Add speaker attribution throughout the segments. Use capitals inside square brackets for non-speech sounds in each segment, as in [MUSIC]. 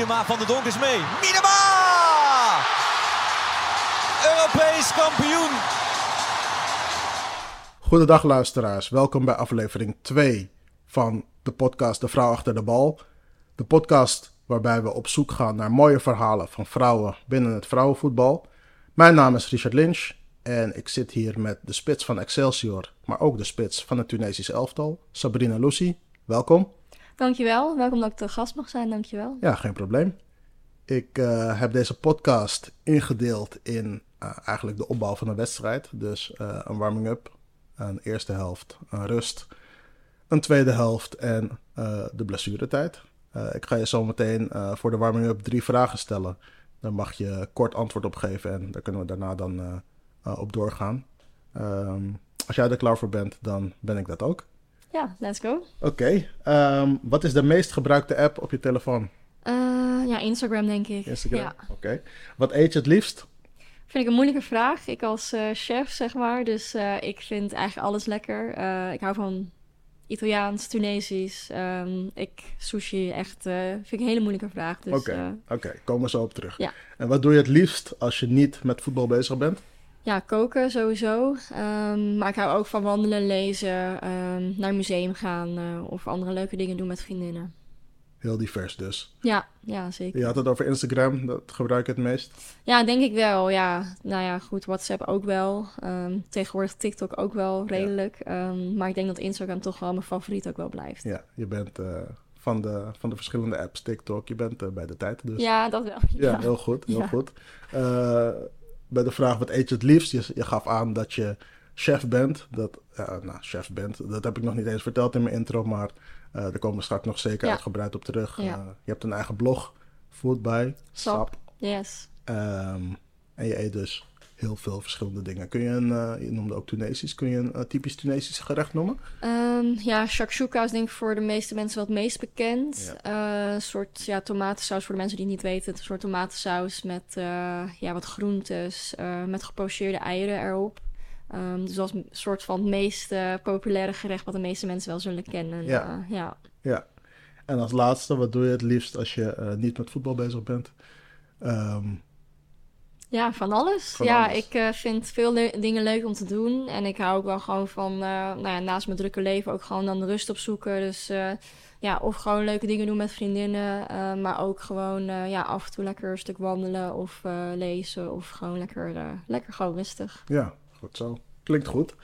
Speaker 1: Miedema van de Donk is mee. Miedema! Europees kampioen.
Speaker 2: Goedendag luisteraars, welkom bij aflevering 2 van de podcast De Vrouw Achter de Bal. De podcast waarbij we op zoek gaan naar mooie verhalen van vrouwen binnen het vrouwenvoetbal. Mijn naam is Richard Lynch en ik zit hier met de spits van Excelsior, maar ook de spits van het Tunesisch elftal, Sabrina Lucy. Welkom.
Speaker 3: Dankjewel, welkom dat ik de gast mag zijn, dankjewel.
Speaker 2: Ja, geen probleem. Ik uh, heb deze podcast ingedeeld in uh, eigenlijk de opbouw van een wedstrijd. Dus uh, een warming-up, een eerste helft, een rust, een tweede helft en de blessuretijd. ik ga je zo meteen voor de warming-up drie vragen stellen. Daar mag je kort antwoord op geven en daar kunnen we daarna dan op doorgaan. Um, als jij er klaar voor bent, dan ben ik dat ook.
Speaker 3: Ja, let's go.
Speaker 2: Oké. Okay. Um, wat is de meest gebruikte app op je telefoon?
Speaker 3: Uh, ja, Instagram denk ik.
Speaker 2: Instagram?
Speaker 3: Ja.
Speaker 2: Oké. Okay. Wat eet je het liefst?
Speaker 3: Vind ik een moeilijke vraag. Ik als uh, chef, zeg maar. Dus uh, ik vind eigenlijk alles lekker. ik hou van Italiaans, Tunesisch. Um, ik sushi, echt, vind ik een hele moeilijke vraag.
Speaker 2: Oké,
Speaker 3: Dus,
Speaker 2: okay. okay. komen we zo op terug.
Speaker 3: Ja.
Speaker 2: En wat doe je het liefst als je niet met voetbal bezig bent?
Speaker 3: Ja, koken sowieso. Um, maar ik hou ook van wandelen, lezen, um, naar een museum gaan uh, of andere leuke dingen doen met vriendinnen.
Speaker 2: Heel divers dus.
Speaker 3: Ja, ja, zeker.
Speaker 2: Je had het over Instagram, dat gebruik je het meest?
Speaker 3: Ja, denk ik wel. Ja, nou ja, goed, WhatsApp ook wel. Um, tegenwoordig TikTok ook wel redelijk. Ja. maar ik denk dat Instagram toch wel mijn favoriet ook wel blijft.
Speaker 2: Ja, je bent uh, van, de, van de verschillende apps, TikTok, je bent uh, bij de tijd dus.
Speaker 3: Ja, dat wel.
Speaker 2: Ja,
Speaker 3: Ja,
Speaker 2: heel goed, heel
Speaker 3: Ja.
Speaker 2: goed. Bij de vraag wat eet je het liefst, je, je gaf aan dat je chef bent. Dat, nou, chef bent, dat heb ik nog niet eens verteld in mijn intro, maar uh, daar komen we straks nog zeker
Speaker 3: Ja.
Speaker 2: uitgebreid op terug.
Speaker 3: Ja.
Speaker 2: Uh, je hebt een eigen blog, Food by
Speaker 3: Sap.
Speaker 2: Sap.
Speaker 3: Yes.
Speaker 2: Um, en je eet dus heel veel verschillende dingen. Kun je een, uh, je noemde ook Tunesisch, kun je een uh, typisch Tunesisch gerecht noemen?
Speaker 3: Um, ja, shakshuka is denk ik voor de meeste mensen wel het meest bekend.
Speaker 2: Ja.
Speaker 3: Een soort ja, tomatensaus voor de mensen die het niet weten. Een soort tomatensaus met ja, wat groentes, met gepocheerde eieren erop. Um, dus dat is een soort van het meest populaire gerecht wat de meeste mensen wel zullen kennen.
Speaker 2: Ja.
Speaker 3: Ja.
Speaker 2: Ja. En als laatste, wat doe je het liefst als je niet met voetbal bezig bent? Um,
Speaker 3: ja, van alles.
Speaker 2: Van
Speaker 3: ja,
Speaker 2: alles.
Speaker 3: ik uh, vind veel le dingen leuk om te doen. En ik hou ook wel gewoon van, uh, nou ja, naast mijn drukke leven ook gewoon dan rust opzoeken. Dus uh, ja, of gewoon leuke dingen doen met vriendinnen. maar ook gewoon ja, af en toe lekker een stuk wandelen of lezen. Of gewoon lekker, lekker gewoon rustig.
Speaker 2: Ja, goed zo. Klinkt goed.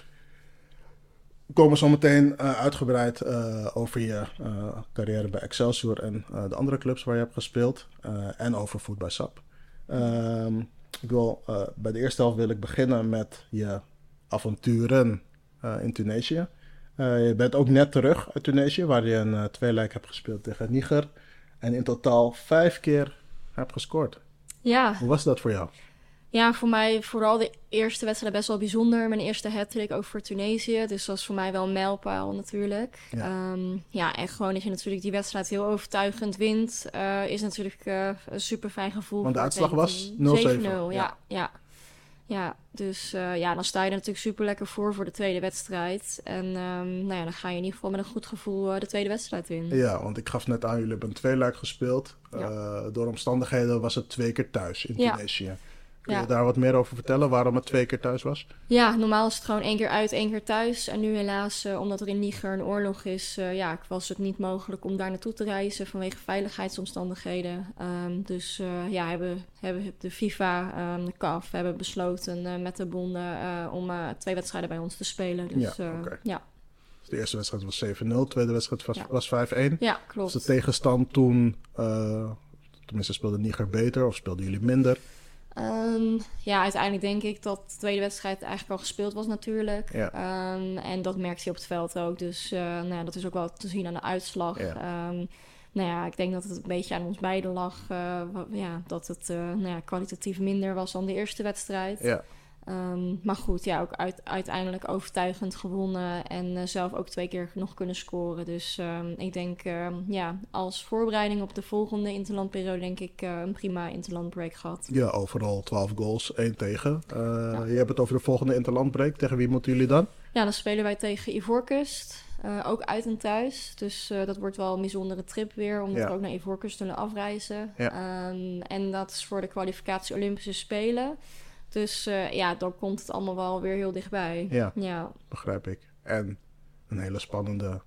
Speaker 2: We komen zo meteen uitgebreid over je carrière bij Excelsior en de andere clubs waar je hebt gespeeld. en over by Sap. Um, ik wil, uh, bij de eerste helft wil ik beginnen met je avonturen uh, in Tunesië. Uh, je bent ook net terug uit Tunesië, waar je een tweelijk hebt gespeeld tegen Niger. En in totaal vijf keer hebt gescoord.
Speaker 3: Ja.
Speaker 2: Hoe was dat voor jou?
Speaker 3: Ja, voor mij vooral de eerste wedstrijd best wel bijzonder. Mijn eerste hat-trick ook voor Tunesië. Dus dat was voor mij wel een mijlpaal natuurlijk.
Speaker 2: Ja.
Speaker 3: Um, ja, en gewoon dat je natuurlijk die wedstrijd heel overtuigend wint... Uh, is natuurlijk uh, een super fijn gevoel.
Speaker 2: Want de uitslag was 0-7.
Speaker 3: hele team. 7-0,
Speaker 2: Ja.
Speaker 3: ja. ja. Ja, dus uh, ja, dan sta je er natuurlijk super lekker voor voor de tweede wedstrijd. En um, nou ja, dan ga je in ieder geval met een goed gevoel uh, de tweede wedstrijd in.
Speaker 2: Ja, want ik gaf net aan, jullie hebben een tweeluik gespeeld.
Speaker 3: Ja.
Speaker 2: Uh, door omstandigheden was het twee keer thuis in
Speaker 3: Ja.
Speaker 2: Tunesië. Kun
Speaker 3: Ja.
Speaker 2: je daar wat meer over vertellen, waarom het twee keer thuis was?
Speaker 3: Ja, normaal is het gewoon één keer uit, één keer thuis. En nu helaas, uh, omdat er in Niger een oorlog is, uh, ja, was het niet mogelijk om daar naartoe te reizen vanwege veiligheidsomstandigheden. Um, dus uh, ja, hebben, hebben de FIFA, um, de CAF, hebben besloten met de bonden om twee wedstrijden bij ons te spelen. Dus
Speaker 2: Ja,
Speaker 3: ja.
Speaker 2: Dus de eerste wedstrijd was 7-0, de tweede wedstrijd was,
Speaker 3: Ja.
Speaker 2: was 5-1.
Speaker 3: ja, klopt.
Speaker 2: Was de tegenstand toen, tenminste speelde Niger beter of speelden jullie minder?
Speaker 3: Um, ja, uiteindelijk denk ik dat de tweede wedstrijd eigenlijk al gespeeld was natuurlijk.
Speaker 2: Ja.
Speaker 3: Um, en dat merkte je op het veld ook. Dus uh, nou ja, dat is ook wel te zien aan de uitslag.
Speaker 2: Ja.
Speaker 3: Um, nou ja, ik denk dat het een beetje aan ons beiden lag. Uh, ja, dat het uh, nou ja, kwalitatief minder was dan de eerste wedstrijd.
Speaker 2: Ja.
Speaker 3: Um, maar goed, ja, ook uit, uiteindelijk overtuigend gewonnen. En uh, zelf ook twee keer nog kunnen scoren. Dus um, ik denk, um, ja, als voorbereiding op de volgende interlandperiode... denk ik uh, een prima interlandbreak gehad.
Speaker 2: Ja, overal 12 goals, 1 tegen. Uh, ja. Je hebt het over de volgende interlandbreak. Tegen wie moeten jullie dan?
Speaker 3: Ja, dan spelen wij tegen Ivoorkust. Eh, ook uit en thuis. Dus eh, dat wordt wel een bijzondere trip weer. Omdat
Speaker 2: Ja.
Speaker 3: we ook naar Ivoorkust kunnen afreizen.
Speaker 2: Ja.
Speaker 3: Ehm, en dat is voor de kwalificatie Olympische Spelen. Dus eh, ja, dan komt het allemaal wel weer heel dichtbij.
Speaker 2: Ja.
Speaker 3: Ja,
Speaker 2: begrijp ik. En een hele spannende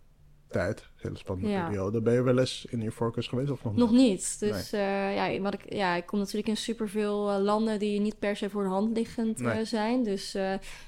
Speaker 2: tijd, een hele spannende
Speaker 3: Ja.
Speaker 2: periode. Ben je wel eens in Ivoorkust geweest of nog,
Speaker 3: nog
Speaker 2: niet?
Speaker 3: niet. Dus eh, ja, wat ik, ja, ik kom natuurlijk in superveel eh, landen die niet per se voor de hand liggend
Speaker 2: Nee.
Speaker 3: zijn. Dus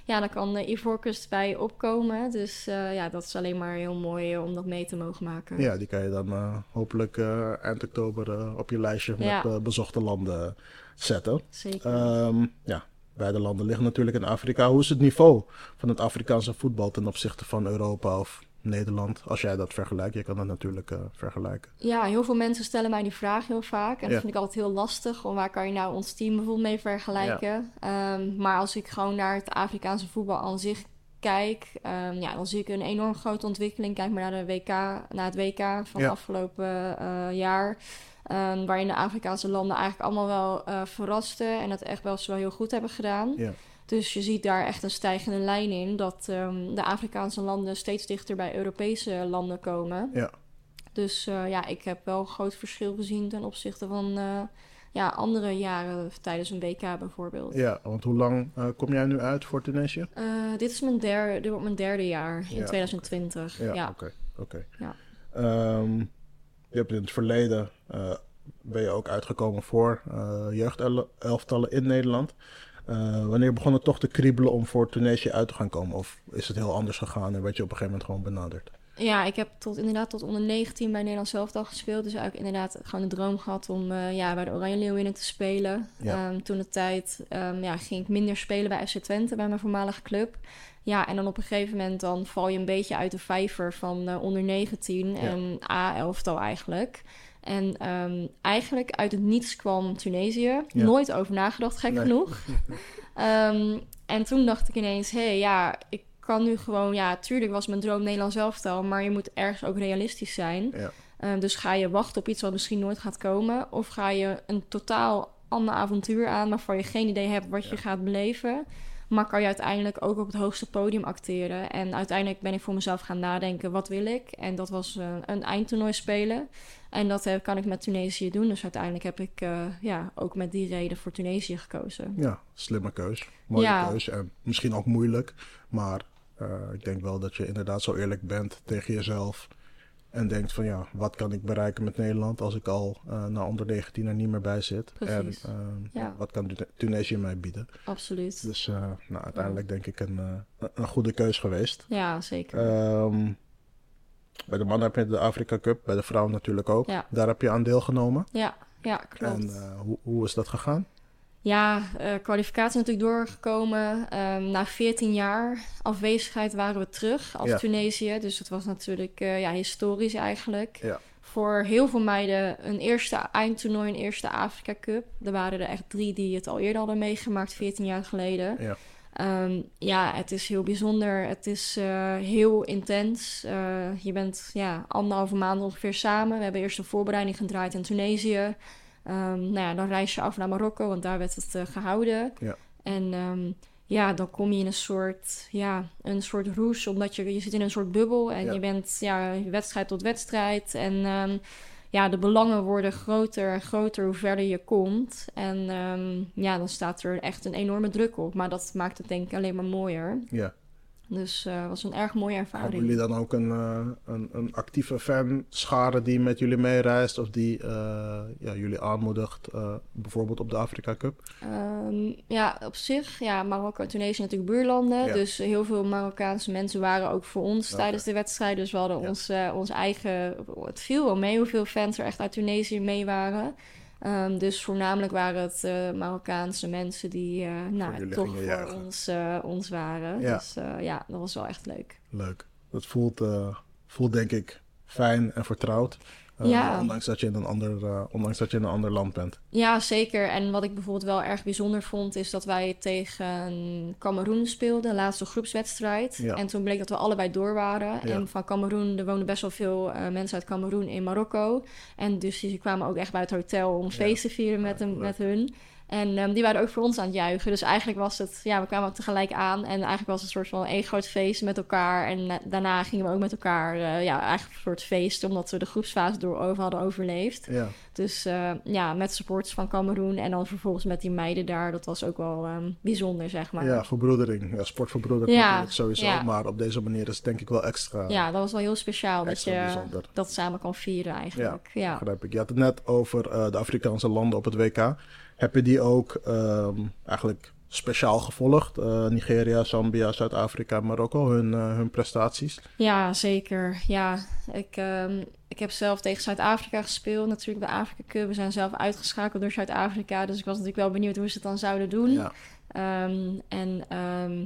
Speaker 3: ja, dan kan de Ivoorkust bij opkomen. Dus ja, dat is alleen maar heel mooi om dat mee te mogen maken.
Speaker 2: Ja, die kan je dan hopelijk eind oktober op je lijstje met bezochte landen zetten.
Speaker 3: Zeker.
Speaker 2: Ehm, ja, beide landen liggen natuurlijk in Afrika. Hoe is het niveau van het Afrikaanse voetbal ten opzichte van Europa of Nederland? Als jij dat vergelijkt, je kan dat natuurlijk eh, vergelijken.
Speaker 3: Ja, heel veel mensen stellen mij die vraag heel vaak. En dat vind ik altijd heel lastig. Om waar kan je nou ons team bijvoorbeeld mee vergelijken? Ehm, maar als ik gewoon naar het Afrikaanse voetbal aan zich kijk, ehm, ja, dan zie ik een enorm grote ontwikkeling. Kijk maar naar, de WK, naar het WK van
Speaker 2: Ja.
Speaker 3: afgelopen eh, jaar. Ehm, waarin de Afrikaanse landen eigenlijk allemaal wel eh verrasten. En dat echt wel wel heel goed hebben gedaan.
Speaker 2: Ja.
Speaker 3: Dus je ziet daar echt een stijgende lijn in. Dat ehm, de Afrikaanse landen steeds dichter bij Europese landen komen.
Speaker 2: Ja.
Speaker 3: Dus eh, ja, ik heb wel een groot verschil gezien ten opzichte van eh, ja, andere jaren tijdens een WK bijvoorbeeld.
Speaker 2: Ja, want hoe lang kom jij nu uit voor Tunesië?
Speaker 3: Dit is mijn derde, dit wordt mijn derde jaar in
Speaker 2: Ja,
Speaker 3: 2020.
Speaker 2: Ja,
Speaker 3: Ja,
Speaker 2: oké. oké.
Speaker 3: Ja.
Speaker 2: Ehm, je hebt in het verleden ben je ook uitgekomen voor eh jeugdelftallen in Nederland. Eh, wanneer begon het toch te kriebelen om voor Tunesië uit te gaan komen? Of is het heel anders gegaan en werd je op een gegeven moment gewoon benaderd?
Speaker 3: Ja, ik heb tot, inderdaad tot onder 19 bij Nederland zelftal gespeeld. Dus eigenlijk inderdaad gewoon de droom gehad om eh, ja, bij de Oranje Leeuwinnen te spelen.
Speaker 2: Ja.
Speaker 3: Ehm, toen de tijd ehm, ja, ging ik minder spelen bij FC Twente, bij mijn voormalige club. Ja, en dan op een gegeven moment dan val je een beetje uit de vijver van eh, onder 19 en A-elftal eigenlijk. En ehm, eigenlijk uit het niets kwam Tunesië.
Speaker 2: Ja.
Speaker 3: Nooit over nagedacht, gek
Speaker 2: Nee.
Speaker 3: genoeg. [LAUGHS] Ehm, en toen dacht ik ineens, hé, hey, ja, ik kan nu gewoon... Ja, tuurlijk was mijn droom Nederlands elftal... maar je moet ergens ook realistisch zijn.
Speaker 2: Ja.
Speaker 3: Ehm, dus ga je wachten op iets wat misschien nooit gaat komen... of ga je een totaal ander avontuur aan... waarvan je geen idee hebt wat je gaat beleven... maar kan je uiteindelijk ook op het hoogste podium acteren. En uiteindelijk ben ik voor mezelf gaan nadenken, wat wil ik? En dat was eh, een eindtoernooi spelen. En dat eh, kan ik met Tunesië doen. Dus uiteindelijk heb ik eh, ja, ook met die reden voor Tunesië gekozen.
Speaker 2: Ja, slimme keus. Mooie
Speaker 3: Ja.
Speaker 2: keus. En misschien ook moeilijk. Maar ik denk wel dat je inderdaad zo eerlijk bent tegen jezelf. En denkt van ja, wat kan ik bereiken met Nederland als ik al eh na onder 19 er niet meer bij zit.
Speaker 3: Precies.
Speaker 2: En eh,
Speaker 3: Ja.
Speaker 2: wat kan Tune- Tunesië mij bieden.
Speaker 3: Absoluut.
Speaker 2: Dus eh, nou, uiteindelijk denk ik een, een goede keus geweest.
Speaker 3: Ja, zeker.
Speaker 2: Ehm, bij de mannen heb je de Afrika Cup, bij de vrouwen natuurlijk ook.
Speaker 3: Ja.
Speaker 2: Daar heb je aan deelgenomen.
Speaker 3: ja, ja, klopt.
Speaker 2: En hoe, hoe is dat gegaan?
Speaker 3: Ja, eh, kwalificatie natuurlijk doorgekomen. Ehm, na 14 jaar afwezigheid waren we terug als
Speaker 2: Ja.
Speaker 3: Tunesië. Dus het was natuurlijk eh, ja, historisch eigenlijk.
Speaker 2: Ja.
Speaker 3: Voor heel veel meiden een eerste eindtoernooi, een eerste Afrika Cup. Er waren er echt drie die het al eerder hadden meegemaakt, 14 jaar geleden.
Speaker 2: Ja.
Speaker 3: Ehm, ja, het is heel bijzonder. Het is eh, heel intens. Je bent ja, anderhalve maand ongeveer samen. We hebben eerst een voorbereiding gedraaid in Tunesië. Ehm, nou ja, dan reis je af naar Marokko, want daar werd het eh, gehouden.
Speaker 2: Ja.
Speaker 3: En ehm, ja, dan kom je in een soort, ja, een soort roes, omdat je, je zit in een soort bubbel en
Speaker 2: Ja.
Speaker 3: je bent ja, wedstrijd tot wedstrijd. En ehm, ja, de belangen worden groter en groter hoe verder je komt. En ja, dan staat er echt een enorme druk op. Maar dat maakt het denk ik alleen maar mooier.
Speaker 2: Ja.
Speaker 3: Dus eh, het was een erg mooie
Speaker 2: Hebben
Speaker 3: ervaring.
Speaker 2: jullie dan ook een, eh, een, een actieve fanschare die met jullie meereist of die eh, ja, jullie aanmoedigt, bijvoorbeeld op de Afrika Cup?
Speaker 3: Ehm, ja, op zich, ja, Marokko en Tunesië natuurlijk buurlanden.
Speaker 2: Ja.
Speaker 3: Dus heel veel Marokkaanse mensen waren ook voor ons tijdens de wedstrijd. Dus we hadden
Speaker 2: Ja.
Speaker 3: ons, ons eigen... Het viel wel mee hoeveel fans er echt uit Tunesië mee waren. Ehm, dus voornamelijk waren het eh, Marokkaanse mensen die eh, nou, toch voor ons, eh, ons waren.
Speaker 2: Ja.
Speaker 3: Dus ja, dat was wel echt leuk.
Speaker 2: Leuk. Dat voelt, voelt denk ik fijn en vertrouwd. Eh,
Speaker 3: Ja.
Speaker 2: ondanks, dat je in een ander, eh, ondanks dat je in een ander land bent.
Speaker 3: Ja, zeker. En wat ik bijvoorbeeld wel erg bijzonder vond, is dat wij tegen Cameroen speelden, de laatste groepswedstrijd.
Speaker 2: Ja.
Speaker 3: En toen bleek dat we allebei door waren.
Speaker 2: Ja.
Speaker 3: En van Cameroen, er woonden best wel veel eh, mensen uit Cameroen in Marokko. En dus die kwamen ook echt bij het hotel om feest te vieren met, hem, met hun. En ehm, die waren ook voor ons aan het juichen. Dus eigenlijk was het, ja, we kwamen tegelijk aan. En eigenlijk was het een soort van één groot feest met elkaar. En eh, daarna gingen we ook met elkaar, eh, ja, eigenlijk een soort feest. Omdat we de groepsfase door over hadden overleefd.
Speaker 2: Ja.
Speaker 3: Dus eh, ja, met supporters van Cameroen. En dan vervolgens met die meiden daar. Dat was ook wel ehm, bijzonder, zeg maar.
Speaker 2: ja, verbroedering. Ja, sportverbroedering
Speaker 3: Ja,
Speaker 2: natuurlijk sowieso.
Speaker 3: ja.
Speaker 2: Maar op deze manier is het denk ik wel extra,
Speaker 3: Ja, dat was wel heel speciaal dat je
Speaker 2: bijzonder.
Speaker 3: dat samen kan vieren eigenlijk. Ja,
Speaker 2: Begrijp ik. Je had het net over de Afrikaanse landen op het WK. Heb je die ook ehm, eigenlijk speciaal gevolgd? Eh, Nigeria, Zambia, Zuid-Afrika, Marokko, hun, eh, hun prestaties?
Speaker 3: Ja, zeker. Ja, ik, ehm, ik heb zelf tegen Zuid-Afrika gespeeld. Natuurlijk de Afrika Cup. We zijn zelf uitgeschakeld door Zuid-Afrika. Dus ik was natuurlijk wel benieuwd hoe ze het dan zouden doen.
Speaker 2: Ja,
Speaker 3: Ehm, en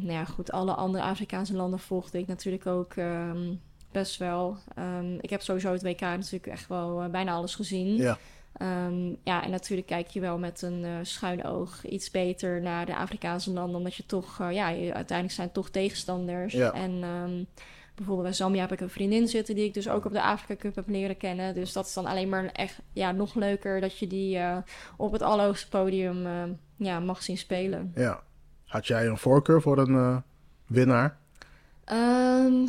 Speaker 3: nou ja, goed, alle andere Afrikaanse landen volgde ik natuurlijk ook best wel. Ik heb sowieso het WK natuurlijk echt wel eh, bijna alles gezien.
Speaker 2: ja,
Speaker 3: Ehm, ja, en natuurlijk kijk je wel met een eh schuin oog iets beter naar de Afrikaanse landen. Omdat je toch, eh, ja, je, uiteindelijk zijn toch tegenstanders.
Speaker 2: Ja.
Speaker 3: En ehm, bijvoorbeeld bij Zambia heb ik een vriendin zitten die ik dus ook op de Afrika Cup heb leren kennen. Dus dat is dan alleen maar echt, ja, nog leuker dat je die eh, op het allerhoogste podium eh, ja, mag zien spelen.
Speaker 2: ja. Had jij een voorkeur voor een winnaar?
Speaker 3: Ehm,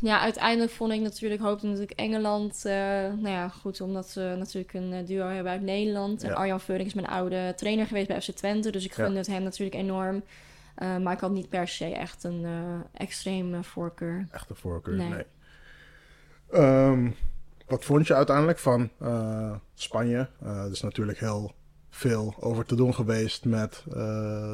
Speaker 3: ja, uiteindelijk vond ik natuurlijk, hoopte natuurlijk Engeland. eh, nou ja, goed, omdat we natuurlijk een eh, duo hebben uit Nederland. En
Speaker 2: Ja.
Speaker 3: Arjan Veurink is mijn oude trainer geweest bij FC Twente. Dus ik
Speaker 2: Ja.
Speaker 3: gunde het hem natuurlijk enorm. Eh, maar ik had niet per se echt een eh extreme voorkeur.
Speaker 2: Echte voorkeur, nee.
Speaker 3: Nee.
Speaker 2: Ehm, wat vond je uiteindelijk van Spanje? Er is natuurlijk heel veel over te doen geweest met eh,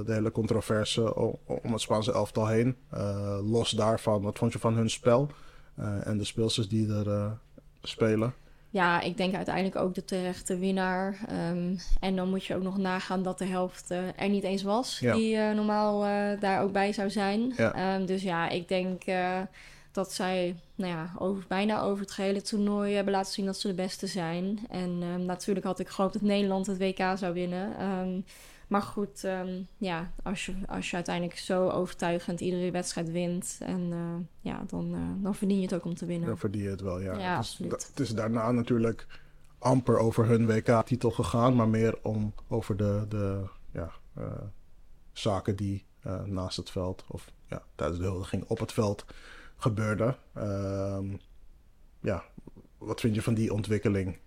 Speaker 2: de hele controverse om het Spaanse elftal heen. Eh, los daarvan, wat vond je van hun spel eh, en de speelsters die er spelen?
Speaker 3: Ja, ik denk uiteindelijk ook de terechte winnaar. Ehm, en dan moet je ook nog nagaan dat de helft er niet eens was.
Speaker 2: Ja.
Speaker 3: Die normaal daar ook bij zou zijn.
Speaker 2: Ja.
Speaker 3: Ehm, dus ja, ik denk dat zij nou ja, over, bijna over het gehele toernooi hebben laten zien dat ze de beste zijn. En ehm, natuurlijk had ik gehoopt dat Nederland het WK zou winnen. Ehm, maar goed, ehm, ja, als je, als je uiteindelijk zo overtuigend iedere wedstrijd wint... En, eh, ja, dan, eh, dan verdien je het ook om te winnen.
Speaker 2: Dan verdien je het wel, ja.
Speaker 3: Ja,
Speaker 2: het, is,
Speaker 3: absoluut.
Speaker 2: het is daarna natuurlijk amper over hun WK-titel gegaan, maar meer om over de, de ja, eh, zaken die naast het veld of ja, tijdens de huldiging op het veld gebeurden. Ehm, ja, wat vind je van die ontwikkeling?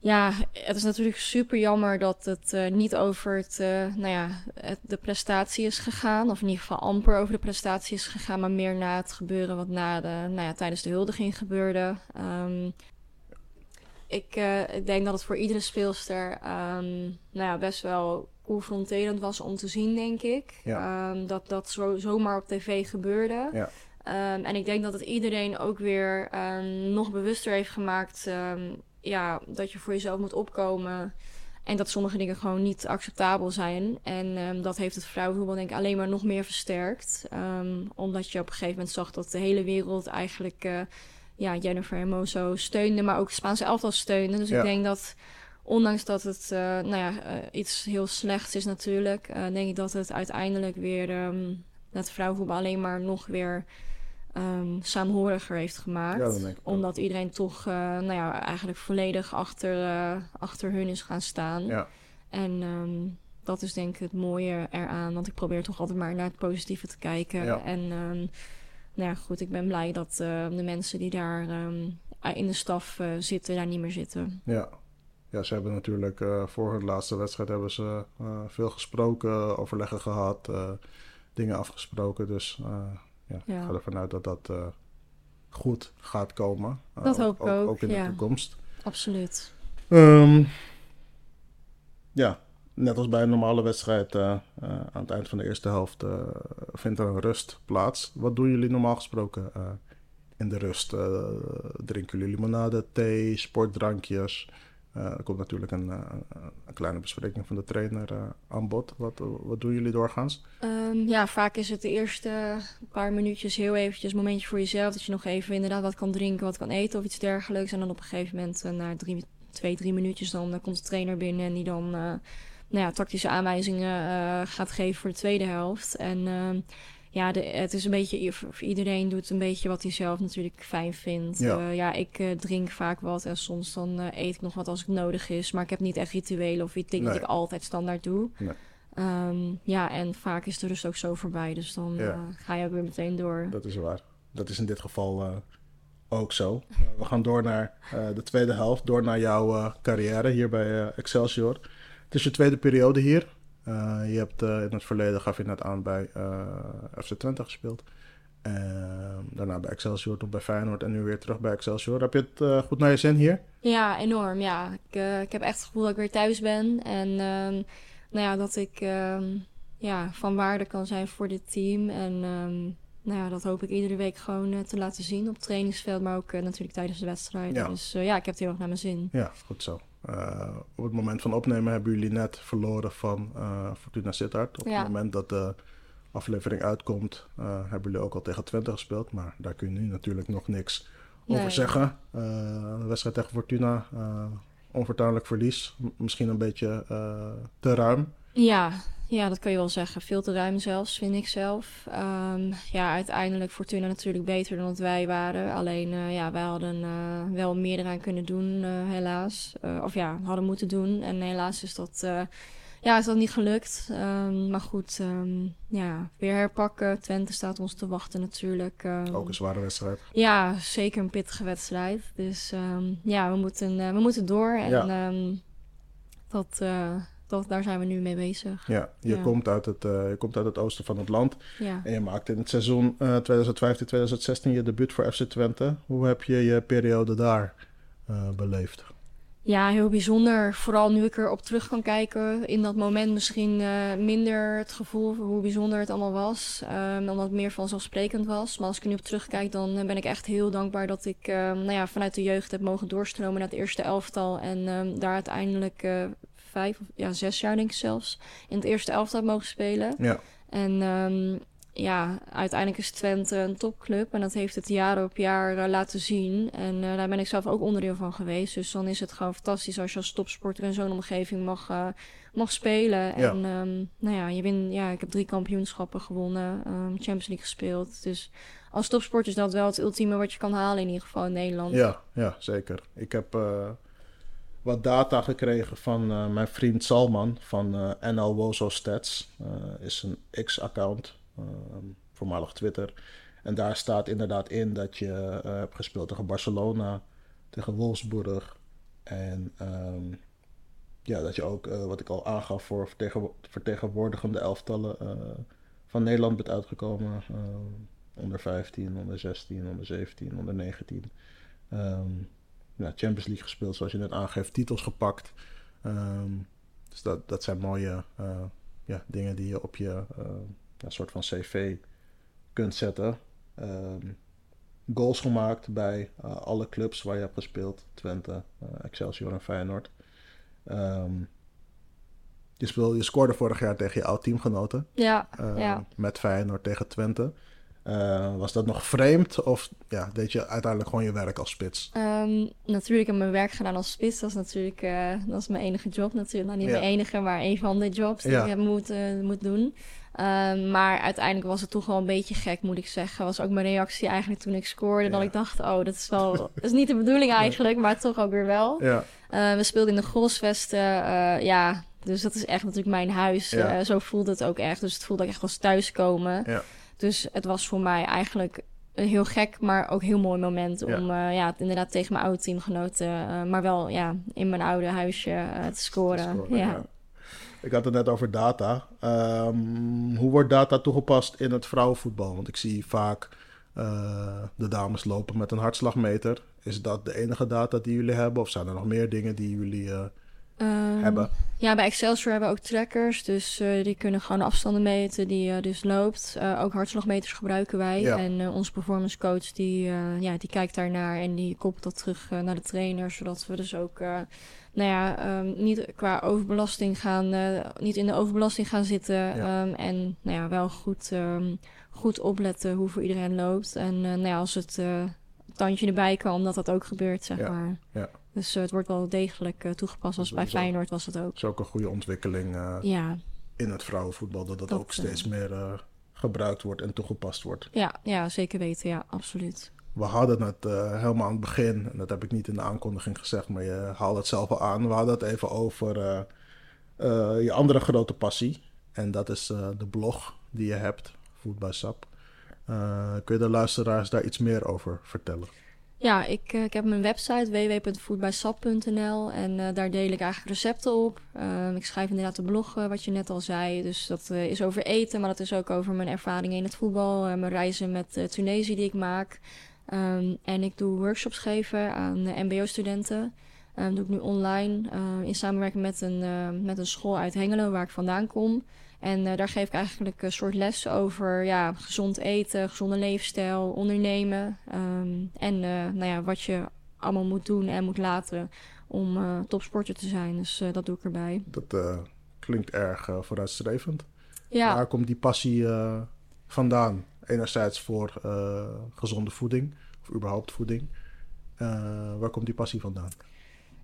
Speaker 3: Ja, het is natuurlijk super jammer dat het eh, niet over het, eh, nou ja, het, de prestatie is gegaan. Of in ieder geval amper over de prestatie is gegaan. Maar meer na het gebeuren wat na de, nou ja, tijdens de huldiging gebeurde. Ehm, ik, eh, ik denk dat het voor iedere speelster ehm, nou ja, best wel confronterend was om te zien, denk ik.
Speaker 2: Ja.
Speaker 3: Dat dat zo, zomaar op tv gebeurde.
Speaker 2: Ja.
Speaker 3: Ehm, en ik denk dat het iedereen ook weer ehm, nog bewuster heeft gemaakt. ehm, ja, dat je voor jezelf moet opkomen. En dat sommige dingen gewoon niet acceptabel zijn. En dat heeft het vrouwenvoetbal denk ik alleen maar nog meer versterkt. Omdat je op een gegeven moment zag dat de hele wereld eigenlijk... eh, ja, Jennifer Hermoso steunde, maar ook het Spaanse elftal steunde. Dus
Speaker 2: Ja.
Speaker 3: ik denk dat, ondanks dat het eh, nou ja, eh, iets heel slechts is natuurlijk... denk ik dat het uiteindelijk weer het vrouwenvoetbal alleen maar nog weer ehm saamhoriger heeft gemaakt.
Speaker 2: Ja, ook.
Speaker 3: Omdat iedereen toch eh, nou ja, eigenlijk volledig achter, eh, achter hun is gaan staan.
Speaker 2: Ja,
Speaker 3: En ehm, dat is denk ik het mooie eraan. Want ik probeer toch altijd maar naar het positieve te kijken.
Speaker 2: Ja.
Speaker 3: En ehm, nou ja, goed, ik ben blij dat de mensen die daar in de staf eh, zitten, daar niet meer zitten.
Speaker 2: ja. Ja, ze hebben natuurlijk eh, voor hun laatste wedstrijd hebben ze veel gesproken, overleggen gehad, eh, dingen afgesproken. Dus ja,
Speaker 3: Ja.
Speaker 2: ik ga ervan uit dat dat eh, goed gaat komen. Eh,
Speaker 3: Dat hoop ik ook,
Speaker 2: Ook in de toekomst.
Speaker 3: Absoluut.
Speaker 2: Ehm, ja, net als bij een normale wedstrijd, eh, aan het eind van de eerste helft vindt er een rust plaats. Wat doen jullie normaal gesproken in de rust? Drinken jullie limonade, thee, sportdrankjes? Eh, er komt natuurlijk een, eh, een kleine bespreking van de trainer eh, aan bod. Wat, wat doen jullie doorgaans?
Speaker 3: Ehm, ja, vaak is het de eerste paar minuutjes heel eventjes een momentje voor jezelf. Dat je nog even inderdaad wat kan drinken, wat kan eten of iets dergelijks. En dan op een gegeven moment, na drie, twee, drie minuutjes, dan komt de trainer binnen en die dan nou ja, tactische aanwijzingen gaat geven voor de tweede helft. En ehm, ja, de, het is een beetje, iedereen doet een beetje wat hij zelf natuurlijk fijn vindt.
Speaker 2: Ja.
Speaker 3: Ja, ja ik eh, drink vaak wat en soms dan eh, eet ik nog wat als het nodig is. Maar ik heb niet echt rituelen of iets dingen
Speaker 2: Nee.
Speaker 3: die ik altijd standaard doe.
Speaker 2: Nee.
Speaker 3: Ehm, ja, en vaak is de rust ook zo voorbij. Dus dan
Speaker 2: Ja.
Speaker 3: eh, ga je ook weer meteen door.
Speaker 2: Dat is waar. Dat is in dit geval eh, ook zo. Eh, we gaan door naar eh, de tweede helft, door naar jouw eh, carrière hier bij eh, Excelsior. Het is je tweede periode hier. Eh, je hebt eh, in het verleden, gaf je net aan, bij eh, FC Twente gespeeld. Ehm, daarna bij Excelsior, toen bij Feyenoord en nu weer terug bij Excelsior. Heb je het goed naar je zin hier?
Speaker 3: Ja, enorm. Ja, ik, ik heb echt het gevoel dat ik weer thuis ben. En ehm, nou ja, dat ik ehm, ja, van waarde kan zijn voor dit team. En nou ja, dat hoop ik iedere week gewoon te laten zien op het trainingsveld. Maar ook natuurlijk tijdens de wedstrijd.
Speaker 2: Ja.
Speaker 3: Dus ja, ik heb het heel erg naar mijn zin.
Speaker 2: Ja, goed zo. Eh, op het moment van opnemen hebben jullie net verloren van eh, Fortuna Sittard. Op
Speaker 3: Ja.
Speaker 2: het moment dat de aflevering uitkomt, eh, hebben jullie ook al tegen Twente gespeeld. Maar daar kun je nu natuurlijk nog niks over zeggen. De wedstrijd tegen Fortuna, onvertuinlijk verlies. M- misschien een beetje te ruim.
Speaker 3: Ja, ja, dat kan je wel zeggen. Veel te ruim zelfs, vind ik zelf. Ehm, ja, uiteindelijk Fortuna natuurlijk beter dan dat wij waren. Alleen, eh, ja, wij hadden eh, wel meer eraan kunnen doen, eh, helaas. Of ja, hadden moeten doen. En helaas is dat, ja, is dat niet gelukt. Ehm, maar goed, ehm, ja, weer herpakken. Twente staat ons te wachten natuurlijk.
Speaker 2: Ook een zware wedstrijd.
Speaker 3: ja, zeker een pittige wedstrijd. Dus ja, we moeten, we moeten door. En
Speaker 2: Ja.
Speaker 3: dat, dat, daar zijn we nu mee bezig.
Speaker 2: Ja, je,
Speaker 3: Ja.
Speaker 2: Komt uit het, eh, je komt uit het oosten van het land.
Speaker 3: Ja.
Speaker 2: En je maakt in het seizoen eh 2015-2016 je debuut voor FC Twente. Hoe heb je je periode daar eh, beleefd?
Speaker 3: ja, heel bijzonder. Vooral nu ik erop terug kan kijken. In dat moment misschien eh, minder het gevoel voor hoe bijzonder het allemaal was. ehm, omdat het meer vanzelfsprekend was. Maar als ik er nu op terugkijk, dan eh, ben ik echt heel dankbaar dat ik ehm, nou ja, vanuit de jeugd heb mogen doorstromen naar het eerste elftal. En ehm, daar uiteindelijk eh, vijf of ja, zes jaar denk ik zelfs in het eerste elftal mogen spelen.
Speaker 2: Ja,
Speaker 3: En ehm, ja, uiteindelijk is Twente een topclub. En dat heeft het jaar op jaar eh, laten zien. En eh, daar ben ik zelf ook onderdeel van geweest. Dus dan is het gewoon fantastisch als je als topsporter in zo'n omgeving mag, eh, mag spelen.
Speaker 2: Ja.
Speaker 3: En ehm, nou ja, je win, ja, ik heb drie kampioenschappen gewonnen. ehm, Champions League gespeeld. Dus als topsporter is dat wel het ultieme wat je kan halen in ieder geval in Nederland.
Speaker 2: ja, ja zeker. Ik heb wat data gekregen van eh, mijn vriend Salman van eh NL Stats. Eh, is een X-account, eh, voormalig Twitter. En daar staat inderdaad in dat je hebt gespeeld tegen Barcelona, tegen Wolfsburg. En ehm, ja, dat je ook, wat ik al aangaf, voor vertegen- vertegenwoordigende elftallen van Nederland bent uitgekomen. Onder 15, onder 16, onder 17, onder 19. Ehm, ja, Champions League gespeeld, zoals je net aangeeft, titels gepakt. Ehm, dus dat, dat zijn mooie eh, ja, dingen die je op je eh, ja, soort van cv kunt zetten. Ehm, goals gemaakt bij eh, alle clubs waar je hebt gespeeld. Twente, Excelsior en Feyenoord. Ehm, je, speelde, je scoorde vorig jaar tegen je oud-teamgenoten.
Speaker 3: Ja,
Speaker 2: eh,
Speaker 3: ja.
Speaker 2: Met Feyenoord tegen Twente. Eh, was dat nog vreemd of ja, deed je uiteindelijk gewoon je werk als spits?
Speaker 3: Ehm, natuurlijk heb ik mijn werk gedaan als spits. Dat is natuurlijk eh, dat is mijn enige job natuurlijk. Nou, niet
Speaker 2: Ja.
Speaker 3: mijn enige, maar een van de jobs die
Speaker 2: Ja.
Speaker 3: ik heb moet, moet doen. Ehm, maar uiteindelijk was het toch wel een beetje gek, moet ik zeggen. Was ook mijn reactie eigenlijk toen ik scoorde. Dat ik dacht, oh, dat is wel... dat is niet de bedoeling eigenlijk, maar toch ook weer wel.
Speaker 2: Ja,
Speaker 3: Eh, we speelden in de Grosvesten. eh, ja, dus dat is echt natuurlijk mijn huis. Zo voelde het ook echt. Dus het voelde echt als thuiskomen.
Speaker 2: Ja.
Speaker 3: Dus het was voor mij eigenlijk een heel gek, maar ook heel mooi moment
Speaker 2: Ja.
Speaker 3: om eh, ja, inderdaad tegen mijn oude teamgenoten, eh, maar wel ja, in mijn oude huisje eh, te scoren.
Speaker 2: scoren,
Speaker 3: ja.
Speaker 2: ja. Ik had het net over data. Ehm, hoe wordt data toegepast in het vrouwenvoetbal? Want ik zie vaak de dames lopen met een hartslagmeter. Is dat de enige data die jullie hebben? Of zijn er nog meer dingen die jullie eh,
Speaker 3: Ehm,
Speaker 2: hebben?
Speaker 3: Ja, bij Excelsior hebben we ook trackers. Dus eh, die kunnen gewoon afstanden meten die je dus loopt. Eh, ook hartslagmeters gebruiken wij.
Speaker 2: Ja.
Speaker 3: En onze performance coach die, ja, die kijkt daarnaar en die koppelt dat terug naar de trainer. Zodat we dus ook nou ja, ehm, niet qua overbelasting gaan, niet in de overbelasting gaan zitten.
Speaker 2: Ja.
Speaker 3: Ehm, en nou ja, wel goed, goed opletten hoe voor iedereen loopt. En nou ja, als het tandje erbij kan, dat dat ook gebeurt, zeg
Speaker 2: Ja,
Speaker 3: maar.
Speaker 2: ja.
Speaker 3: Dus eh, het wordt wel degelijk eh, toegepast. Als bij
Speaker 2: Sowieso.
Speaker 3: Feyenoord was het ook.
Speaker 2: Dat is ook een goede ontwikkeling eh,
Speaker 3: Ja,
Speaker 2: in het vrouwenvoetbal. Dat dat,
Speaker 3: Dat,
Speaker 2: ook steeds meer gebruikt wordt en toegepast wordt.
Speaker 3: ja, ja, zeker weten. Ja, absoluut.
Speaker 2: We hadden het helemaal aan het begin, en dat heb ik niet in de aankondiging gezegd, maar je haalde het zelf al aan. We hadden het even over je andere grote passie. En dat is de blog die je hebt, Food by Sap. Eh, kun je de luisteraars daar iets meer over vertellen?
Speaker 3: Ja, ik, ik heb mijn website www.foodbysap.nl en daar deel ik eigenlijk recepten op. Ehm, ik schrijf inderdaad de blog, wat je net al zei. Dus dat is over eten, maar dat is ook over mijn ervaringen in het voetbal, mijn reizen met Tunesië die ik maak. Ehm, en ik doe workshops geven aan MBO-studenten. Um, doe ik nu online uh, in samenwerking met een, uh, met een school uit Hengelo, waar ik vandaan kom. En uh, daar geef ik eigenlijk een soort lessen over ja, gezond eten, gezonde leefstijl, ondernemen. Um, en nou ja, wat je allemaal moet doen en moet laten om topsporter te zijn. Dus dat doe ik erbij.
Speaker 2: Dat klinkt erg vooruitstrevend. Ja. Waar komt die passie vandaan? Enerzijds voor gezonde voeding, of überhaupt voeding. waar komt die passie vandaan?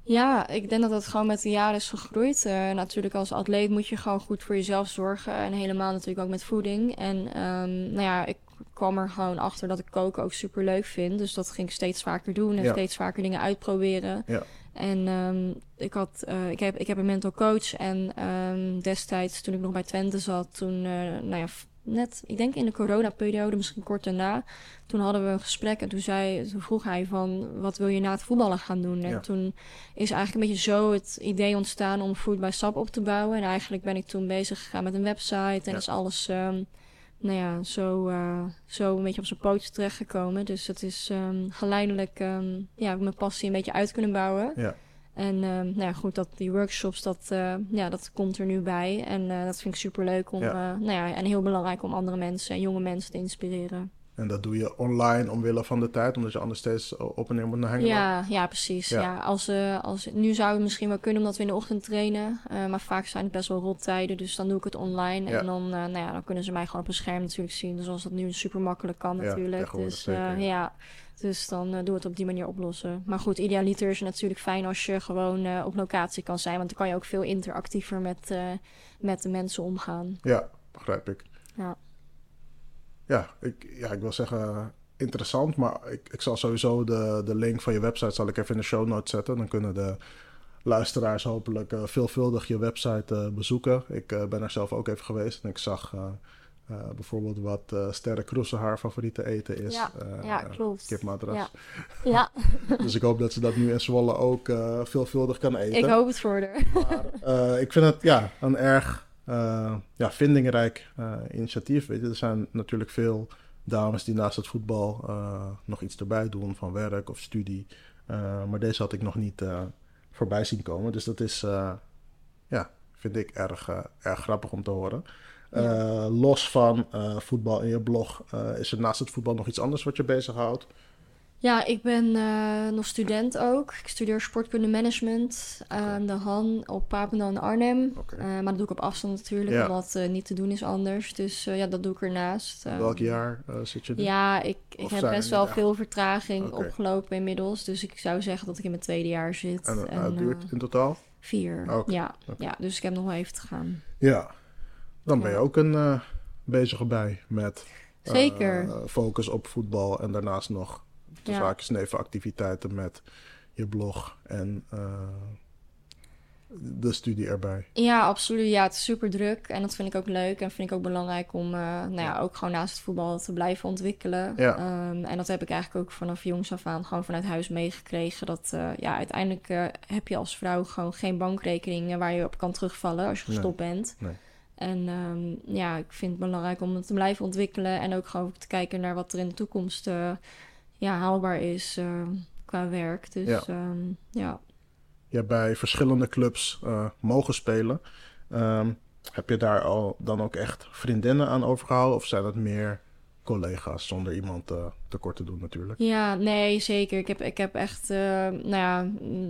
Speaker 3: Ja, ik denk dat dat gewoon met de jaren is gegroeid. Uh, natuurlijk als atleet moet je gewoon goed voor jezelf zorgen. En helemaal natuurlijk ook met voeding. En um, nou ja, ik kwam er gewoon achter dat ik koken ook super leuk vind. Dus dat ging ik steeds vaker doen en steeds vaker dingen uitproberen. Ja. En um, ik, had, uh, ik, heb, ik heb een mental coach. En um, destijds, toen ik nog bij Twente zat, toen, uh, nou ja, net, ik denk in de coronaperiode, misschien kort daarna. Toen hadden we een gesprek en toen, zei, toen vroeg hij van, wat wil je na het voetballen gaan doen? En toen is eigenlijk een beetje zo het idee ontstaan om Food by Sap op te bouwen. En eigenlijk ben ik toen bezig gegaan met een website en is alles, um, nou ja, zo, uh, zo een beetje op zijn pootje terechtgekomen. Dus het is um, geleidelijk, um, ja, mijn passie een beetje uit kunnen bouwen. Ja. En uh, nou ja, goed, dat, die workshops, dat, uh, ja, dat komt er nu bij. En uh, dat vind ik super leuk om, ja. nou ja, en heel belangrijk om andere mensen en jonge mensen te inspireren.
Speaker 2: En dat doe je online omwille van de tijd, omdat je anders steeds op en neer moet naar hangen.
Speaker 3: Ja, ja, precies. Ja. ja als, als, nu zou het misschien wel kunnen omdat we in de ochtend trainen. maar vaak zijn het best wel rottijden, dus dan doe ik het online. En dan, nou ja, dan kunnen ze mij gewoon op een scherm natuurlijk zien. Zoals dat nu super makkelijk kan natuurlijk. Dus ja. Dus dan uh, doe het op die manier oplossen. Maar goed, idealiter is het natuurlijk fijn als je gewoon uh, op locatie kan zijn. Want dan kan je ook veel interactiever met, uh, met de mensen omgaan.
Speaker 2: Ja, begrijp ik. Ja, ja, ik, ja, ik wil zeggen interessant. Maar ik, ik zal sowieso de, de link van je website zal ik even in de show notes zetten. Dan kunnen de luisteraars hopelijk veelvuldig je website bezoeken. Ik ben er zelf ook even geweest en ik zag uh, bijvoorbeeld wat uh, Sterre Kroese haar favoriete eten is.
Speaker 3: Ja, uh, ja klopt.
Speaker 2: Kipmadras.
Speaker 3: Ja. [LAUGHS] ja.
Speaker 2: dus ik hoop dat ze dat nu in Zwolle ook veelvuldig kan eten.
Speaker 3: Ik hoop het voor haar.
Speaker 2: Maar ik vind het ja, een erg ja, vindingrijk initiatief. Weet je, er zijn natuurlijk veel dames die naast het voetbal nog iets erbij doen van werk of studie. maar deze had ik nog niet voorbij zien komen. Dus dat is, ja, vind ik erg, erg grappig om te horen. Uh, los van uh, voetbal in je blog, uh, is er naast het voetbal nog iets anders wat je bezighoudt?
Speaker 3: Ja, ik ben nog student ook. Ik studeer sportkunde management aan de Han op Papendal in Arnhem. Okay. maar dat doe ik op afstand natuurlijk, ja. omdat niet te doen is anders. Dus ja, dat doe ik ernaast.
Speaker 2: Welk jaar zit je
Speaker 3: nu? Ja, ik, ik heb best wel veel vertraging okay. opgelopen inmiddels. Dus ik zou zeggen dat ik in mijn tweede jaar zit.
Speaker 2: En, en duurt in totaal?
Speaker 3: Vier, ja, ja. Dus ik heb nog wel even te gaan.
Speaker 2: Ja, dan ben je ook een uh, bezige bij met
Speaker 3: Zeker.
Speaker 2: Uh, focus op voetbal en daarnaast nog de ja. nevenactiviteiten met je blog en uh, de studie erbij.
Speaker 3: Ja, absoluut. Ja, het is super druk en dat vind ik ook leuk en vind ik ook belangrijk om nou ja, ook gewoon naast het voetbal te blijven ontwikkelen. Ja. Um, en dat heb ik eigenlijk ook vanaf jongs af aan gewoon vanuit huis meegekregen. Dat ja, uiteindelijk heb je als vrouw gewoon geen bankrekening waar je op kan terugvallen als je gestopt nee. bent. Nee. En um, ja, ik vind het belangrijk om het te blijven ontwikkelen. En ook gewoon te kijken naar wat er in de toekomst uh, ja, haalbaar is uh, qua werk. Dus ja. Um, ja.
Speaker 2: Je hebt bij verschillende clubs uh, mogen spelen. Um, heb je daar al dan ook echt vriendinnen aan overgehouden? Of zijn het meer collega's zonder iemand uh, tekort te doen natuurlijk.
Speaker 3: Ja, nee, zeker. Ik heb, ik heb echt, uh, nou ja,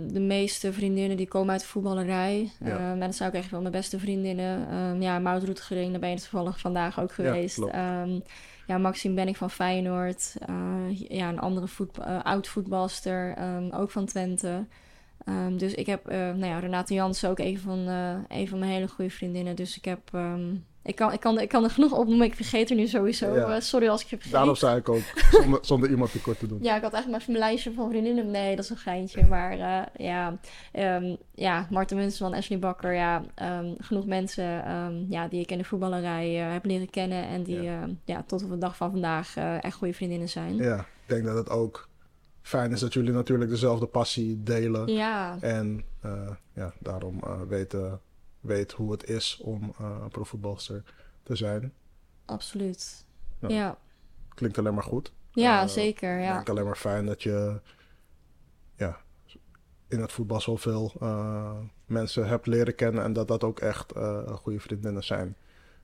Speaker 3: de meeste vriendinnen die komen uit de voetballerij. Ja. Uh, dat zijn ook echt wel mijn beste vriendinnen. Um, ja, Maud Roetgering, daar ben je toevallig vandaag ook geweest. Ja, um, ja Maxime ben ik van Feyenoord. ja, een andere voetbal, oud voetbalster, um, ook van Twente. Um, dus ik heb, nou ja, Renate Jansen ook een van, een van mijn hele goede vriendinnen. Dus ik heb ik, kan, ik, kan, ik kan er genoeg opnoemen. Ik vergeet er nu sowieso.
Speaker 2: Ja.
Speaker 3: Eh, sorry als ik je vergeet.
Speaker 2: Daarom zei ik ook, [LAUGHS] zonder, zonder iemand tekort te doen.
Speaker 3: Ja, ik had eigenlijk maar even mijn lijstje van vriendinnen. Nee, dat is een geintje. Maar eh, ja, ehm ja, Marten Munsterman, Ashley Bakker. Ja, ehm, genoeg mensen ehm, ja, die ik in de voetballerij eh, heb leren kennen. En die
Speaker 2: Ja.
Speaker 3: tot op de dag van vandaag echt goede vriendinnen zijn.
Speaker 2: Ja, ik denk dat het ook fijn is dat jullie natuurlijk dezelfde passie delen.
Speaker 3: Ja,
Speaker 2: En ja, daarom weten weet hoe het is om een profvoetbalster te zijn.
Speaker 3: absoluut.
Speaker 2: Ja.
Speaker 3: Ja, ja.
Speaker 2: Klinkt alleen maar goed. Eh,
Speaker 3: zeker.
Speaker 2: Ik
Speaker 3: Ja.
Speaker 2: alleen maar fijn dat je ja, in het voetbal zoveel eh, mensen hebt leren kennen en dat dat ook echt goede vriendinnen zijn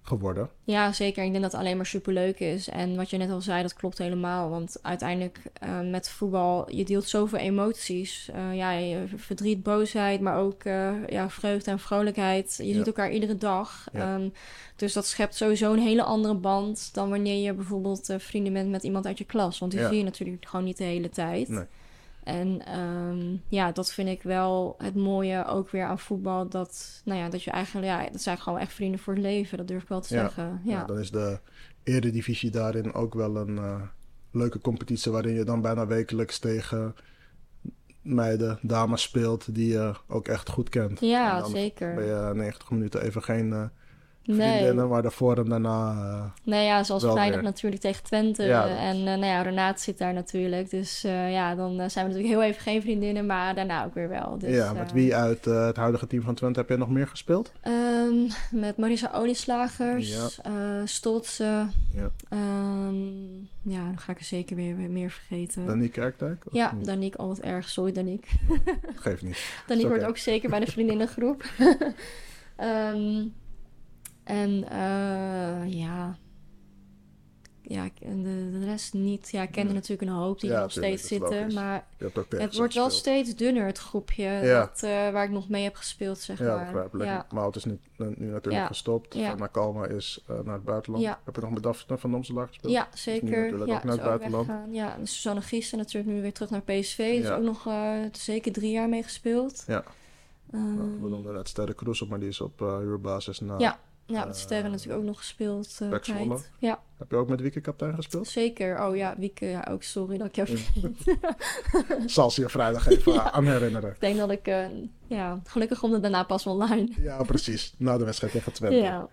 Speaker 2: geworden.
Speaker 3: ja, zeker. Ik denk dat het alleen maar superleuk is. En wat je net al zei, dat klopt helemaal. Want uiteindelijk eh, met voetbal, je deelt zoveel emoties. Eh, ja, verdriet, boosheid, maar ook eh, ja, vreugde en vrolijkheid. Je
Speaker 2: Ja.
Speaker 3: ziet elkaar iedere dag.
Speaker 2: Ja.
Speaker 3: Ehm, dus dat schept sowieso een hele andere band dan wanneer je bijvoorbeeld vrienden bent met iemand uit je klas. Want die
Speaker 2: Ja.
Speaker 3: zie je natuurlijk gewoon niet de hele tijd.
Speaker 2: Nee.
Speaker 3: En ehm, ja, dat vind ik wel het mooie ook weer aan voetbal. Dat, nou ja, dat je eigenlijk, ja, dat zijn gewoon echt vrienden voor het leven. Dat durf ik wel te
Speaker 2: Ja.
Speaker 3: zeggen. Ja.
Speaker 2: Ja, dan is de eredivisie daarin ook wel een eh, leuke competitie waarin je dan bijna wekelijks tegen meiden, dames speelt die je ook echt goed kent.
Speaker 3: Ja, zeker.
Speaker 2: Ben je 90 minuten even geen eh
Speaker 3: Nee.
Speaker 2: vriendinnen, maar daarvoor en daarna... eh,
Speaker 3: nee, ja, zoals vrijdag natuurlijk tegen Twente.
Speaker 2: Ja, dat is-
Speaker 3: En eh, nou ja, Renate zit daar natuurlijk. Dus eh, ja, dan zijn we natuurlijk heel even geen vriendinnen, maar daarna ook weer wel. Dus,
Speaker 2: ja, met wie uit het huidige team van Twente heb je nog meer gespeeld?
Speaker 3: ehm, met Marisa Olieslagers,
Speaker 2: Ja. Ja.
Speaker 3: Ehm, ja, dan ga ik er zeker weer, meer vergeten.
Speaker 2: Danique Kerkdijk?
Speaker 3: Ja,
Speaker 2: niet?
Speaker 3: Danique, al wat erg. Sorry, Danique.
Speaker 2: Geeft niet. [LAUGHS]
Speaker 3: Danique
Speaker 2: oké.
Speaker 3: hoort ook zeker bij de [LAUGHS] vriendinnengroep. [LAUGHS] Ehm, en eh, ja. Ja, en de, de rest niet. Ja, ik ken er
Speaker 2: Nee.
Speaker 3: natuurlijk een hoop die
Speaker 2: Ja,
Speaker 3: er nog
Speaker 2: tuurlijk,
Speaker 3: steeds zitten.
Speaker 2: logisch.
Speaker 3: Maar het wordt wel steeds dunner, het groepje
Speaker 2: Ja.
Speaker 3: dat, eh, waar ik nog mee heb gespeeld, zeg
Speaker 2: Ja,
Speaker 3: maar.
Speaker 2: begrijpelijk.
Speaker 3: Ja.
Speaker 2: Mout is nu, nu natuurlijk gestopt.
Speaker 3: Ja.
Speaker 2: Van Nakalma is eh, naar het buitenland. Heb je nog met Daphne van Domselaar gespeeld?
Speaker 3: Ja, zeker.
Speaker 2: natuurlijk
Speaker 3: Ja,
Speaker 2: ook naar het buitenland.
Speaker 3: weggegaan. Ja, en Suzanne Giesten natuurlijk nu weer terug naar PSV. Dus ook nog zeker drie jaar mee gespeeld.
Speaker 2: Ja.
Speaker 3: Ehm,
Speaker 2: Nou, we noemden net Sterre Kroes op, maar die is op uh, huurbasis naar...
Speaker 3: Ja. met
Speaker 2: eh,
Speaker 3: Sterren natuurlijk ook nog gespeeld. eh tijd. Ja,
Speaker 2: Heb je ook met Wieke kapitein gespeeld?
Speaker 3: zeker. Oh ja, Wieke, ja, ook sorry dat ik jou vergeet. [LAUGHS]
Speaker 2: Zal ze je vrijdag even [LAUGHS] aan herinneren.
Speaker 3: Ik denk dat ik, eh, ja, gelukkig komt het daarna pas online. [LAUGHS]
Speaker 2: Ja, precies. Na de wedstrijd tegen Twente.
Speaker 3: Ja,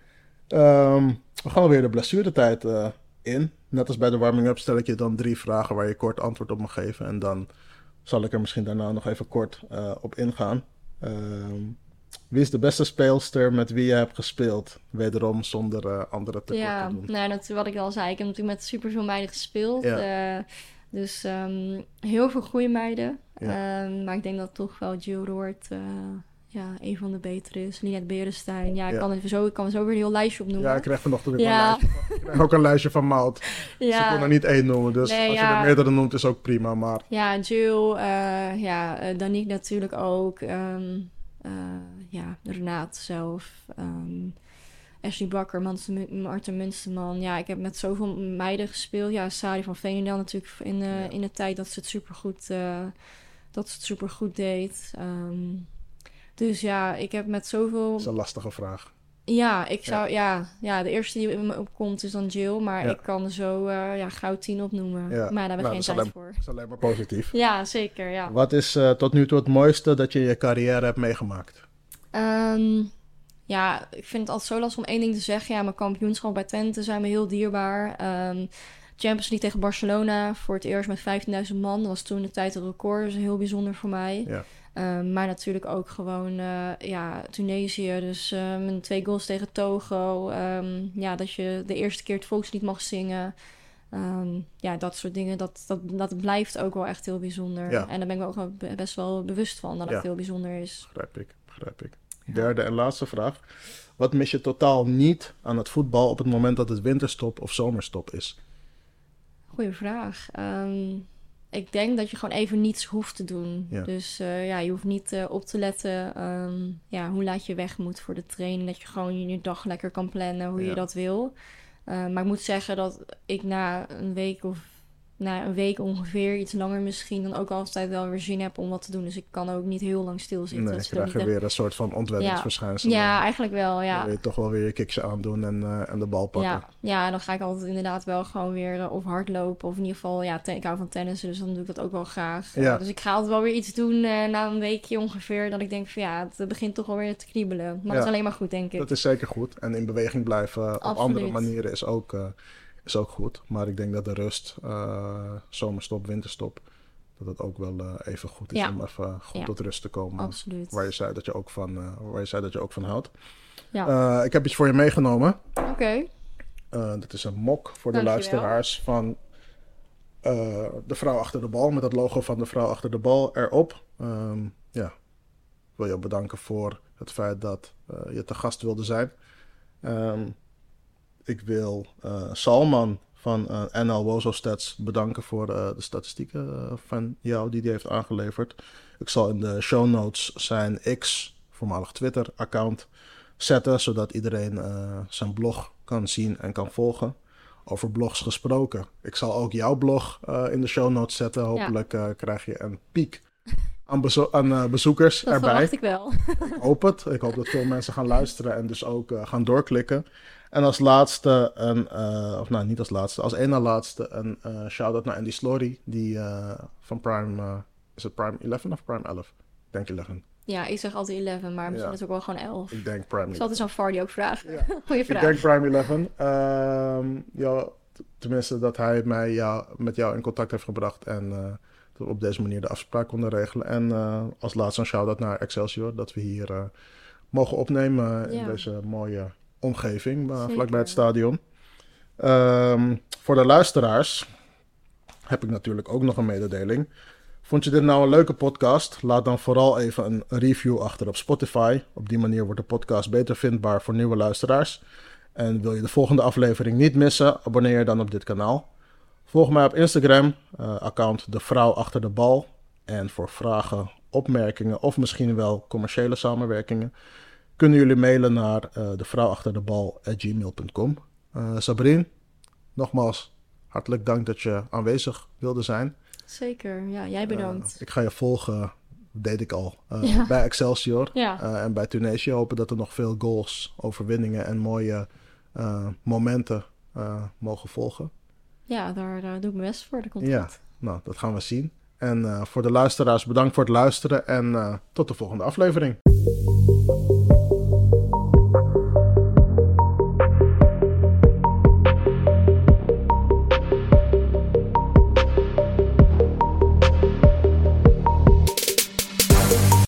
Speaker 2: Ehm, we gaan weer de blessuretijd eh in. Net als bij de warming-up stel ik je dan drie vragen waar je kort antwoord op mag geven. En dan zal ik er misschien daarna nog even kort eh, op ingaan. Ehm, wie is de beste speelster met wie je hebt gespeeld? Wederom zonder eh, andere tekort
Speaker 3: ja.
Speaker 2: te doen.
Speaker 3: Nou, dat, wat ik al zei, ik heb natuurlijk met superveel meiden gespeeld.
Speaker 2: Ja.
Speaker 3: eh, dus ehm, heel veel goede meiden.
Speaker 2: Ja.
Speaker 3: Ehm, maar ik denk dat toch wel Jill Roord eh, ja, een van de betere is. Linet Berenstein. Ja, ik,
Speaker 2: Ja.
Speaker 3: kan er zo, ik kan zo weer een heel lijstje opnoemen.
Speaker 2: Ja, ik kreeg vanochtend weer
Speaker 3: Ja.
Speaker 2: een lijstje. van- Ik kreeg ook een lijstje van Mout. Ze [LAUGHS] kon er niet één noemen, dus
Speaker 3: Nee,
Speaker 2: als je
Speaker 3: ja.
Speaker 2: er meerdere noemt is ook prima. Maar
Speaker 3: Ja, Jill, ja, Danique natuurlijk ook. ehm, eh, ja, Renaat zelf. ehm Ashley Bakker, Mans- Marten Munsterman. Ja, ik heb met zoveel meiden gespeeld. Ja, Sari van Veenendaal natuurlijk in, eh,
Speaker 2: Ja.
Speaker 3: in de tijd dat ze het supergoed, eh dat ze het supergoed deed. Ehm, dus ja, ik heb met zoveel...
Speaker 2: dat is een lastige vraag.
Speaker 3: Ja, ik zou, ja. Ja, de eerste die in me opkomt is dan Jill. Maar
Speaker 2: Ja.
Speaker 3: ik kan er zo uh, ja, gauw tien opnoemen.
Speaker 2: Ja.
Speaker 3: Maar daar heb ik
Speaker 2: Nou,
Speaker 3: geen tijd voor.
Speaker 2: Dat is alleen maar positief.
Speaker 3: Ja, zeker, ja.
Speaker 2: Wat is eh, tot nu toe het mooiste dat je in je carrière hebt meegemaakt?
Speaker 3: Ehm, ja, ik vind het altijd zo lastig om één ding te zeggen. Ja, mijn kampioenschap bij Twente zijn me heel dierbaar. Ehm, Champions League tegen Barcelona voor het eerst met 15.000 man. Dat was toen de tijd een record. Dat is heel bijzonder voor mij.
Speaker 2: Ja.
Speaker 3: Ehm, maar natuurlijk ook gewoon eh, ja, Tunesië. Dus eh, mijn twee goals tegen Togo. Ja, dat je de eerste keer het volkslied mag zingen. Ja, dat soort dingen. Dat, dat, dat blijft ook wel echt heel bijzonder.
Speaker 2: Ja.
Speaker 3: En daar ben ik me ook wel best wel bewust van. Dat
Speaker 2: Ja.
Speaker 3: het heel bijzonder is.
Speaker 2: Begrijp ik, begrijp ik. Derde en laatste vraag. Wat mis je totaal niet aan het voetbal op het moment dat het winterstop of zomerstop is?
Speaker 3: Goeie vraag. Ehm, ik denk dat je gewoon even niets hoeft te doen.
Speaker 2: Ja.
Speaker 3: Dus eh, ja, je hoeft niet eh, op te letten ehm, ja, hoe laat je weg moet voor de training. Dat je gewoon je dag lekker kan plannen hoe
Speaker 2: Ja.
Speaker 3: je dat wil. Eh, maar ik moet zeggen dat ik na een week of nou, een week ongeveer, iets langer misschien, dan ook altijd wel weer zin heb om wat te doen. Dus ik kan ook niet heel lang stilzitten.
Speaker 2: Nee,
Speaker 3: ook
Speaker 2: krijg je
Speaker 3: niet echt-
Speaker 2: weer een soort van ontwenningsverschijnsel.
Speaker 3: Ja, eigenlijk wel,
Speaker 2: Dan
Speaker 3: ja.
Speaker 2: wil je toch wel weer je kicks aandoen en, eh, en de bal pakken.
Speaker 3: Ja, ja, dan ga ik altijd inderdaad wel gewoon weer eh, of hardlopen. Of in ieder geval, ja, ik hou van tennissen, dus dan doe ik dat ook wel graag.
Speaker 2: Ja.
Speaker 3: Eh, dus ik ga altijd wel weer iets doen na een weekje ongeveer. Dat ik denk van ja, het begint toch wel weer te kriebelen. Maar
Speaker 2: Ja.
Speaker 3: dat is alleen maar goed, denk ik.
Speaker 2: Dat is zeker goed. En in beweging blijven op andere manieren is ook, is ook goed. Maar ik denk dat de rust, eh, zomerstop, winterstop, dat het ook wel eh, even goed is
Speaker 3: Ja.
Speaker 2: om even goed
Speaker 3: Ja.
Speaker 2: tot rust te komen.
Speaker 3: Absoluut.
Speaker 2: Waar je zei dat je ook van, eh, waar je zei dat je ook van houdt.
Speaker 3: Ja.
Speaker 2: Ik heb iets voor je meegenomen.
Speaker 3: Oké,
Speaker 2: Uh, dit is een mok voor de luisteraars van uh, de vrouw achter de bal. Met het logo van de vrouw achter de bal erop. Um, ja, ik wil je bedanken voor het feit dat uh, je te gast wilde zijn. Um, ik wil uh, Salman van NL Wozo Stats bedanken voor de statistieken van jou die hij heeft aangeleverd. Ik zal in de show notes zijn X, voormalig Twitter-account, zetten, zodat iedereen uh, zijn blog kan zien en kan volgen. Over blogs gesproken. Ik zal ook jouw blog uh, in de show notes zetten. Hopelijk ja. uh, krijg je een piek aan, bezo aan bezoekers
Speaker 3: dat
Speaker 2: erbij.
Speaker 3: verwacht ik wel.
Speaker 2: ik hoop het. Ik hoop dat veel mensen gaan luisteren en dus ook gaan doorklikken. En als laatste, een, of nou niet als laatste, als één na laatste, een shout-out naar Andy Slory. Die van Prime, is het Prime 11 of Prime 11? Ik denk 11.
Speaker 3: Ja, ik zeg altijd 11, maar misschien
Speaker 2: Ja.
Speaker 3: is het ook wel gewoon 11.
Speaker 2: Ik denk Prime
Speaker 3: Ik zal het eens aan Fardy ook vragen.
Speaker 2: Ja. [LAUGHS]
Speaker 3: Goeie
Speaker 2: Ik
Speaker 3: vraag.
Speaker 2: denk Prime 11. Ehm, ja, tenminste, dat hij mij ja, met jou in contact heeft gebracht. En dat we op deze manier de afspraak konden regelen. En eh, als laatste een shout-out naar Excelsior. Dat we hier eh, mogen opnemen in deze mooie omgeving. eh, vlakbij het stadion. Ehm, voor de luisteraars heb ik natuurlijk ook nog een mededeling. Vond je dit nou een leuke podcast? Laat dan vooral even een review achter op Spotify. Op die manier wordt de podcast beter vindbaar voor nieuwe luisteraars. En wil je de volgende aflevering niet missen, abonneer je dan op dit kanaal. Volg mij op Instagram, eh, account De Vrouw Achter de Bal. En voor vragen, opmerkingen of misschien wel commerciële samenwerkingen... kunnen jullie mailen naar uh, devrouwachterdebal.gmail.com. Uh, Sabrine, nogmaals hartelijk dank dat je aanwezig wilde zijn.
Speaker 3: Zeker, ja, jij bedankt.
Speaker 2: Uh, ik ga je volgen, deed ik al, uh,
Speaker 3: Ja.
Speaker 2: bij Excelsior
Speaker 3: Ja.
Speaker 2: en bij Tunesië. Hopen dat er nog veel goals, overwinningen en mooie momenten mogen volgen.
Speaker 3: Ja, daar, daar doe ik mijn best voor. Dat komt
Speaker 2: Ja.
Speaker 3: goed.
Speaker 2: Nou, dat gaan we zien. En uh, voor de luisteraars, bedankt voor het luisteren en uh, tot de volgende aflevering.